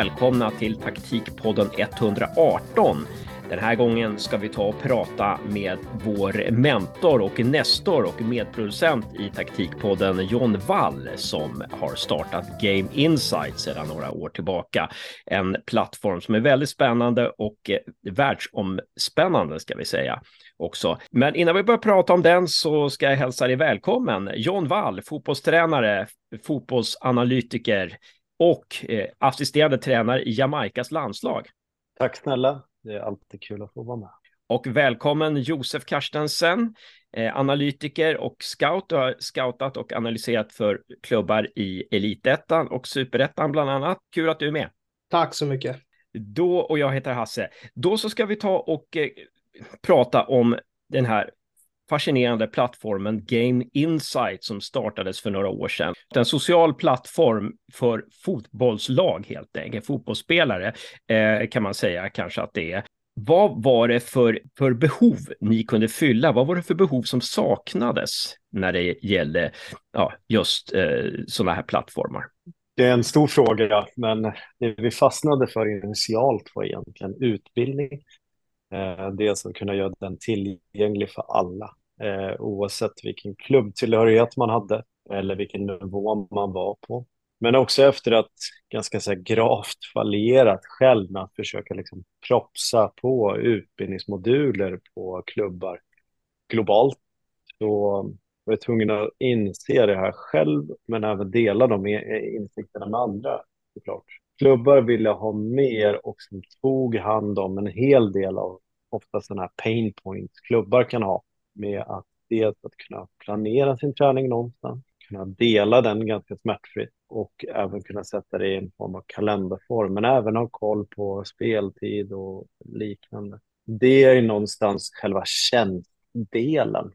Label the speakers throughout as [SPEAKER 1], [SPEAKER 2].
[SPEAKER 1] välkomna till Taktikpodden 118. Den här gången ska vi ta och prata med vår mentor och nestor och medproducent i Taktikpodden John Wall som har startat Game Insight sedan några år tillbaka. En plattform som är väldigt spännande och eh, världsomspännande ska vi säga också. Men innan vi börjar prata om den så ska jag hälsa dig välkommen. John Wall, fotbollstränare, fotbollsanalytiker och eh, assisterande tränare i Jamaikas landslag.
[SPEAKER 2] Tack snälla. Det är alltid kul att få vara med.
[SPEAKER 1] Och välkommen Josef Karstensen, eh, analytiker och scout. Du har scoutat och analyserat för klubbar i Elitettan och Superettan bland annat. Kul att du är med.
[SPEAKER 3] Tack så mycket.
[SPEAKER 1] Då, och jag heter Hasse. Då så ska vi ta och eh, prata om den här fascinerande plattformen Game Insight som startades för några år sedan. En social plattform för fotbollslag helt enkelt, fotbollsspelare eh, kan man säga kanske att det är. Vad var det för, för behov ni kunde fylla? Vad var det för behov som saknades när det gällde ja, just eh, sådana här plattformar?
[SPEAKER 2] Det är en stor fråga, men det vi fastnade för initialt var egentligen utbildning. Eh, dels att kunna göra den tillgänglig för alla eh, oavsett vilken klubbtillhörighet man hade eller vilken nivå man var på. Men också efter att ganska så här, gravt fallerat själv med att försöka liksom propsa på utbildningsmoduler på klubbar globalt. Så var jag tvungen att inse det här själv, men även dela de insikterna med andra såklart. Klubbar ville ha mer och som tog hand om en hel del av ofta sådana här pain points klubbar kan ha med att dels att kunna planera sin träning någonstans, kunna dela den ganska smärtfritt och även kunna sätta det i en form av kalenderform, men även ha koll på speltid och liknande. Det är någonstans själva tjänstdelen.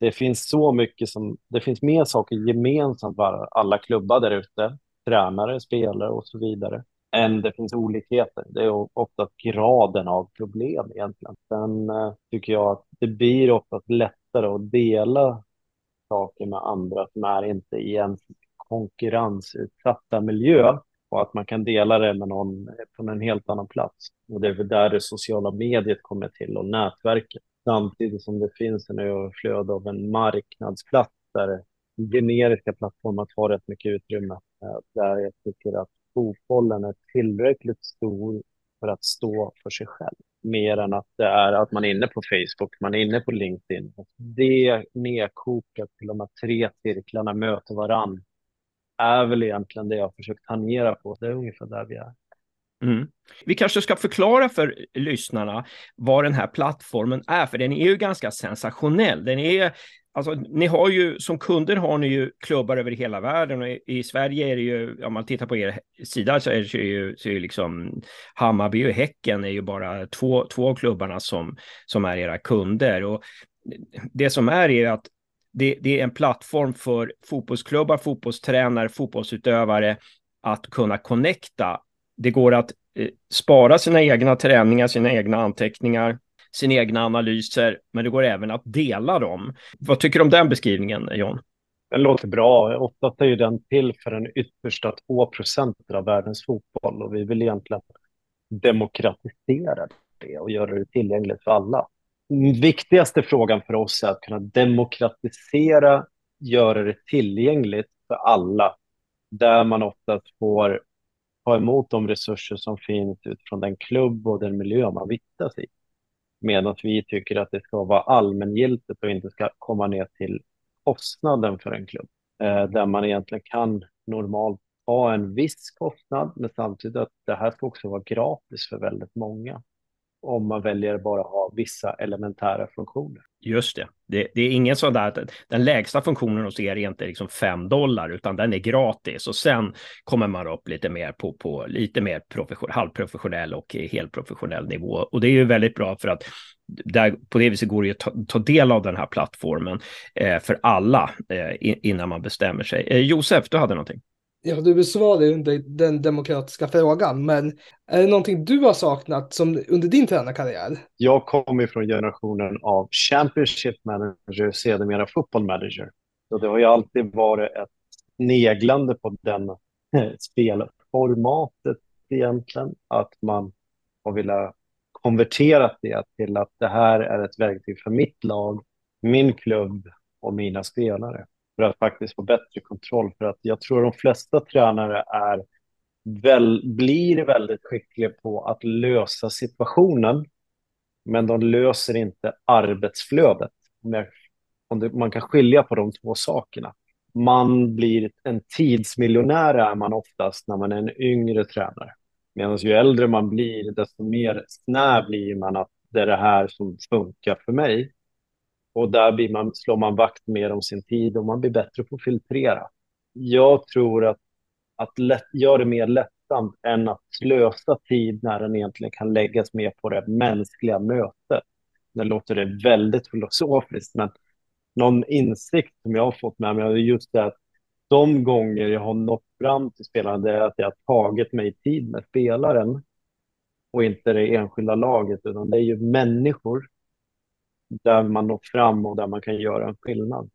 [SPEAKER 2] Det finns så mycket som, det finns mer saker gemensamt för alla klubbar där ute, tränare, spelare och så vidare, än det finns olikheter. Det är ofta graden av problem egentligen. Sen eh, tycker jag att det blir ofta lättare att dela saker med andra som är inte i en konkurrensutsatta miljö och att man kan dela det med någon från en helt annan plats. Och det är väl där det sociala mediet kommer till och nätverket. Samtidigt som det finns en överflöd av en marknadsplats där generiska plattformar tar rätt mycket utrymme. Eh, där jag tycker att fotbollen är tillräckligt stor för att stå för sig själv. Mer än att det är att man är inne på Facebook, man är inne på LinkedIn. Det nedkokat till de här tre cirklarna möter varann är väl egentligen det jag har försökt tangera på. Det är ungefär där vi är.
[SPEAKER 1] Mm. Vi kanske ska förklara för lyssnarna vad den här plattformen är, för den är ju ganska sensationell. Den är Alltså, ni har ju som kunder har ni ju klubbar över hela världen och i, i Sverige är det ju, om man tittar på er sida så är det ju, så är det liksom Hammarby och Häcken är ju bara två, två av klubbarna som, som är era kunder. Och det som är är att det, det är en plattform för fotbollsklubbar, fotbollstränare, fotbollsutövare att kunna connecta. Det går att eh, spara sina egna träningar, sina egna anteckningar sina egna analyser, men det går även att dela dem. Vad tycker du om den beskrivningen, John?
[SPEAKER 2] Den låter bra. Oftast är ju den till för den yttersta 2 procenten av världens fotboll och vi vill egentligen demokratisera det och göra det tillgängligt för alla. Den viktigaste frågan för oss är att kunna demokratisera, göra det tillgängligt för alla, där man oftast får ta emot de resurser som finns utifrån den klubb och den miljö man vistas i. Medan vi tycker att det ska vara allmängiltigt och inte ska komma ner till kostnaden för en klubb. Eh, där man egentligen kan normalt ha en viss kostnad, men samtidigt att det här ska också vara gratis för väldigt många. Om man väljer bara ha vissa elementära funktioner.
[SPEAKER 1] Just det. det. Det, är ingen sån där att den lägsta funktionen hos er är inte liksom 5 dollar, utan den är gratis och sen kommer man upp lite mer på, på lite mer profession, halvprofessionell och helprofessionell nivå. Och det är ju väldigt bra för att där, på det viset går det att ta, ta del av den här plattformen eh, för alla eh, innan man bestämmer sig. Eh, Josef, du hade någonting?
[SPEAKER 3] Ja, du besvarade ju den demokratiska frågan, men är det någonting du har saknat som under din tränarkarriär?
[SPEAKER 2] Jag kommer från generationen av Championship Manager, sedermera Football Manager. Så det har ju alltid varit ett neglande på den eh, spelformatet egentligen, att man har velat konvertera det till att det här är ett verktyg för mitt lag, min klubb och mina spelare för att faktiskt få bättre kontroll. För att jag tror de flesta tränare är väl, blir väldigt skickliga på att lösa situationen, men de löser inte arbetsflödet. Man kan skilja på de två sakerna. Man blir en tidsmiljonär är man oftast när man är en yngre tränare. Medan ju äldre man blir, desto mer snäv blir man att det är det här som funkar för mig. Och där blir man, slår man vakt mer om sin tid och man blir bättre på att filtrera. Jag tror att, att lätt, göra det mer lättsamt än att slösa tid när den egentligen kan läggas mer på det mänskliga mötet. Det låter det väldigt filosofiskt, men någon insikt som jag har fått med mig är just det att de gånger jag har nått fram till spelaren, det är att jag har tagit mig tid med spelaren och inte det enskilda laget, utan det är ju människor där man når fram och där man kan göra en skillnad.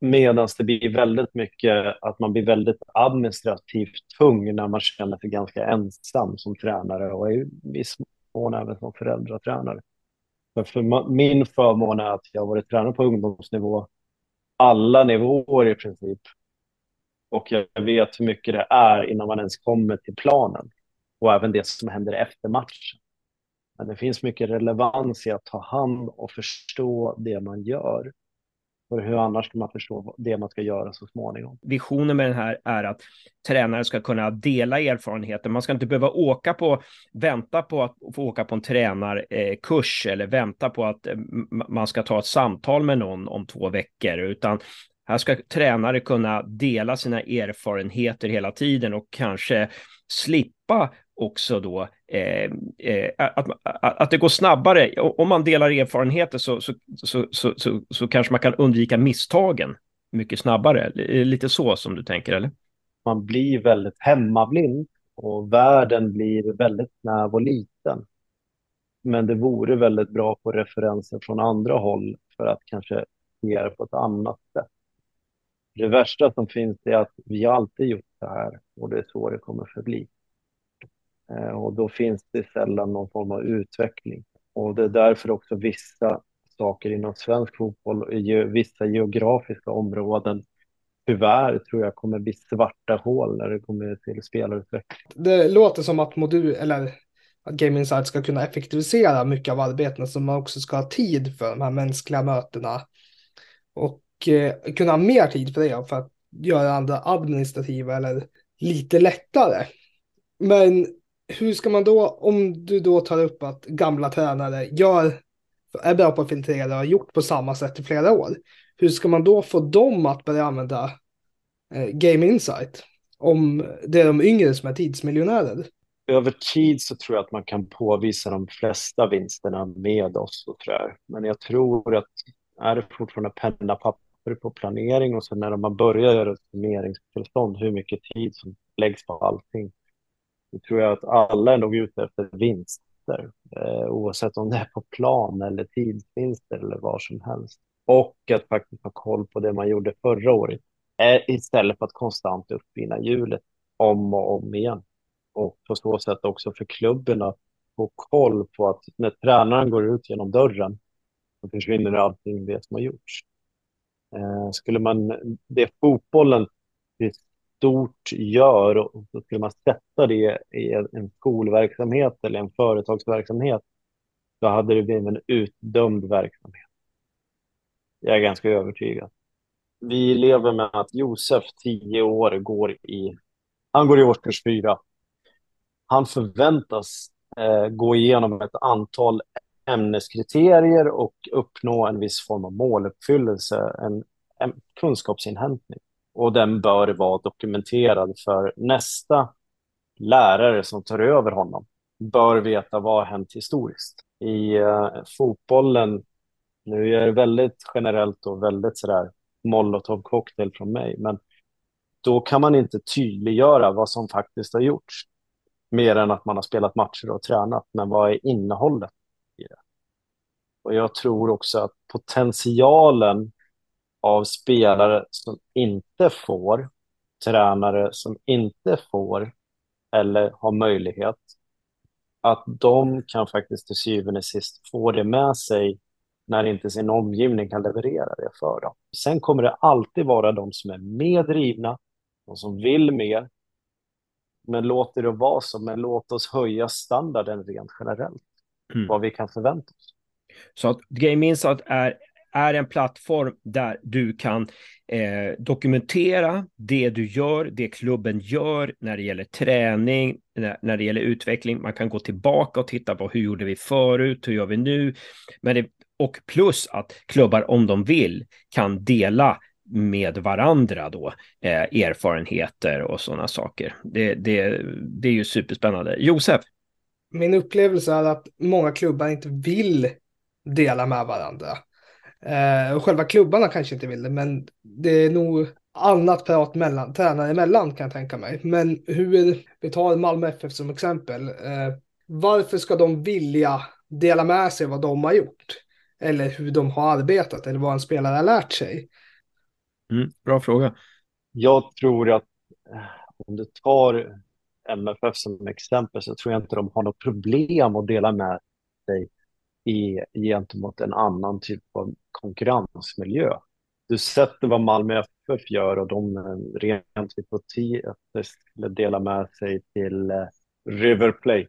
[SPEAKER 2] Medan det blir väldigt mycket att man blir väldigt administrativt tung när man känner sig ganska ensam som tränare och i viss mån även som föräldratränare. För, för min förmån är att jag har varit tränare på ungdomsnivå, alla nivåer i princip. Och jag vet hur mycket det är innan man ens kommer till planen. Och även det som händer efter matchen. Men det finns mycket relevans i att ta hand och förstå det man gör. För hur annars ska man förstå det man ska göra så småningom?
[SPEAKER 1] Visionen med den här är att tränare ska kunna dela erfarenheter. Man ska inte behöva åka på, vänta på att få åka på en tränarkurs eh, eller vänta på att eh, man ska ta ett samtal med någon om två veckor, utan här ska tränare kunna dela sina erfarenheter hela tiden och kanske slippa också då eh, eh, att, att det går snabbare. Om man delar erfarenheter så, så, så, så, så, så kanske man kan undvika misstagen mycket snabbare. Lite så som du tänker, eller?
[SPEAKER 2] Man blir väldigt hemmablind och världen blir väldigt snäv och liten. Men det vore väldigt bra på referenser från andra håll för att kanske se det på ett annat sätt. Det värsta som finns är att vi alltid gjort det här och det är så det kommer förbli. Eh, och då finns det sällan någon form av utveckling. Och det är därför också vissa saker inom svensk fotboll, i vissa geografiska områden, tyvärr tror jag kommer bli svarta hål när det kommer till spelarutveckling.
[SPEAKER 3] Det låter som att modul, eller att Game Insight ska kunna effektivisera mycket av arbetet, så man också ska ha tid för de här mänskliga mötena. Och eh, kunna ha mer tid för det, för att göra andra administrativa eller lite lättare. Men hur ska man då, om du då tar upp att gamla tränare gör, är bra på att filtrera och har gjort på samma sätt i flera år, hur ska man då få dem att börja använda eh, Game Insight? Om det är de yngre som är tidsmiljonärer.
[SPEAKER 2] Över tid så tror jag att man kan påvisa de flesta vinsterna med oss och sådär. Men jag tror att är det fortfarande penna papper på planering och sen när man börjar göra ett summeringstillstånd, hur mycket tid som läggs på allting då tror jag att alla är nog ute efter vinster, eh, oavsett om det är på plan eller tidsvinster eller var som helst. Och att faktiskt ha koll på det man gjorde förra året, eh, istället för att konstant uppfinna hjulet om och om igen. Och på så sätt också för klubben att få koll på att när tränaren går ut genom dörren så försvinner allting det som har gjorts. Eh, skulle man, det fotbollen stort gör och så skulle man sätta det i en skolverksamhet eller en företagsverksamhet, då hade det blivit en utdömd verksamhet. Jag är ganska övertygad. Vi lever med att Josef, tio år, går i, han går i årskurs fyra. Han förväntas eh, gå igenom ett antal ämneskriterier och uppnå en viss form av måluppfyllelse, en, en kunskapsinhämtning och den bör vara dokumenterad för nästa lärare som tar över honom bör veta vad har hänt historiskt. I uh, fotbollen, nu är det väldigt generellt och väldigt sådär molotov cocktail från mig, men då kan man inte tydliggöra vad som faktiskt har gjorts. Mer än att man har spelat matcher och tränat, men vad är innehållet i det? Och jag tror också att potentialen av spelare som inte får, tränare som inte får eller har möjlighet, att de kan faktiskt till syvende och sist få det med sig när inte sin omgivning kan leverera det för dem. Sen kommer det alltid vara de som är mer drivna, de som vill mer. Men låt det vara så, men låt oss höja standarden rent generellt, mm. vad vi kan förvänta oss.
[SPEAKER 1] Så att Game Insight är, är en plattform där du kan eh, dokumentera det du gör, det klubben gör när det gäller träning, när, när, det gäller utveckling. Man kan gå tillbaka och titta på hur gjorde vi förut, hur gör vi nu? Men det, och plus att klubbar, om de vill, kan dela med varandra då, eh, erfarenheter och sådana saker. Det, det, det är ju superspännande. Josef?
[SPEAKER 3] Min upplevelse är att många klubbar inte vill dela med varandra. Eh, och själva klubbarna kanske inte vill det, men det är nog annat prat mellan, tränare emellan kan jag tänka mig. Men hur, vi tar Malmö FF som exempel. Eh, varför ska de vilja dela med sig vad de har gjort? Eller hur de har arbetat eller vad en spelare har lärt sig?
[SPEAKER 1] Mm, bra fråga.
[SPEAKER 2] Jag tror att eh, om du tar MFF som exempel så tror jag inte de har något problem att dela med sig i, gentemot en annan typ av konkurrensmiljö. Du sätter vad Malmö FF gör och de eh, rent hypotetiskt skulle dela med sig till eh, River Plate.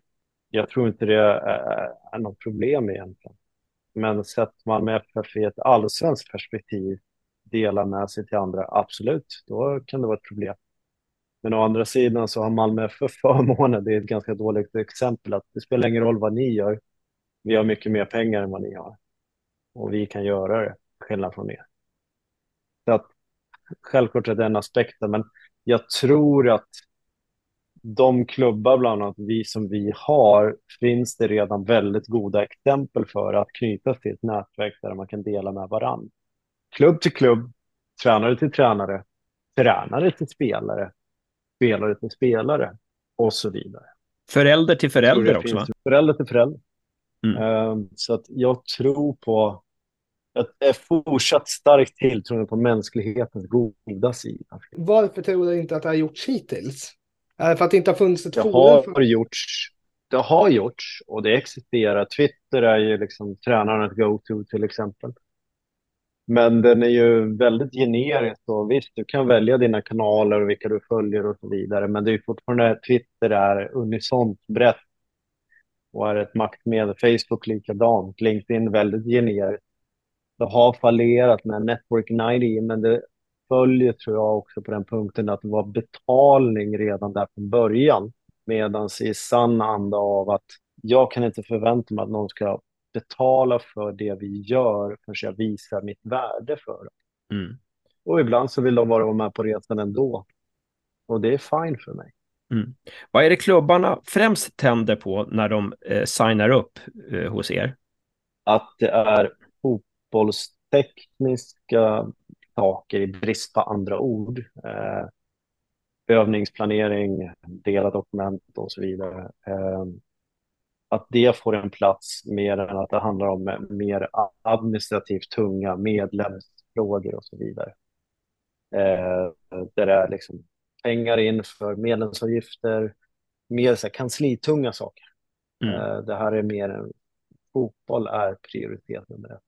[SPEAKER 2] Jag tror inte det är, är något problem egentligen. Men sett Malmö FF i ett allsvenskt perspektiv dela med sig till andra, absolut, då kan det vara ett problem. Men å andra sidan så har Malmö FF förmånen, det är ett ganska dåligt exempel, att det spelar ingen roll vad ni gör, vi har mycket mer pengar än vad ni har. Och vi kan göra det, skillnad från er. Så att, självklart är det en aspekt, men jag tror att de klubbar, bland annat vi som vi har, finns det redan väldigt goda exempel för att knytas till ett nätverk där man kan dela med varandra. Klubb till klubb, tränare till tränare, tränare till spelare, spelare till spelare och så vidare.
[SPEAKER 1] Förälder till förälder också va?
[SPEAKER 2] Förälder till förälder. Mm. Ehm, så att jag tror på ett fortsatt starkt tilltro på mänsklighetens goda sida.
[SPEAKER 3] Varför tror du inte att det har gjorts hittills? Är det för att det inte har funnits ett
[SPEAKER 2] det forum? Har för... gjorts, det har gjorts och det existerar. Twitter är ju liksom tränarens go-to till exempel. Men den är ju väldigt generisk och visst, du kan välja dina kanaler och vilka du följer och så vidare. Men det är fortfarande Twitter är unisont brett och är ett maktmedel. Facebook likadant, LinkedIn väldigt generiskt. Det har fallerat med Network 90, men det följer tror jag också på den punkten att det var betalning redan där från början. Medan i sann anda av att jag kan inte förvänta mig att någon ska betala för det vi gör förrän jag visar mitt värde för det. Mm. Och ibland så vill de bara vara med på resan ändå. Och det är fine för mig.
[SPEAKER 1] Mm. Vad är det klubbarna främst tänder på när de eh, signar upp eh, hos er?
[SPEAKER 2] Att det är fotbollstekniska saker i brist på andra ord. Eh, övningsplanering, dela dokument och så vidare. Eh, att det får en plats mer än att det handlar om eh, mer administrativt tunga medlemsfrågor och så vidare. Eh, där det är liksom pengar in för medlemsavgifter, mer så här, kanslitunga saker. Mm. Eh, det här är mer en fotboll är prioritet nummer ett.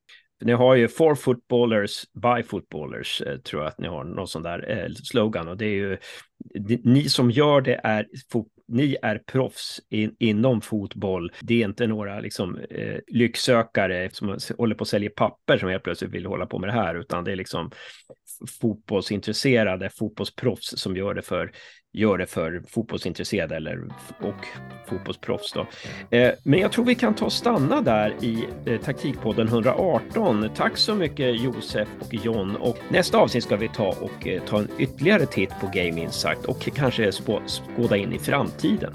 [SPEAKER 1] Ni har ju for footballers by footballers, eh, tror jag att ni har någon sån där eh, slogan och det är ju ni som gör det är ni är proffs in, inom fotboll. Det är inte några liksom, eh, lycksökare som håller på att sälja papper som helt plötsligt vill hålla på med det här, utan det är liksom fotbollsintresserade fotbollsproffs som gör det för gör det för fotbollsintresserade eller, och fotbollsproffs. Då. Eh, men jag tror vi kan ta och stanna där i eh, Taktikpodden 118. Tack så mycket Josef och John. Och nästa avsnitt ska vi ta och eh, ta en ytterligare titt på Game Insight och kanske spå, skåda in i framtiden.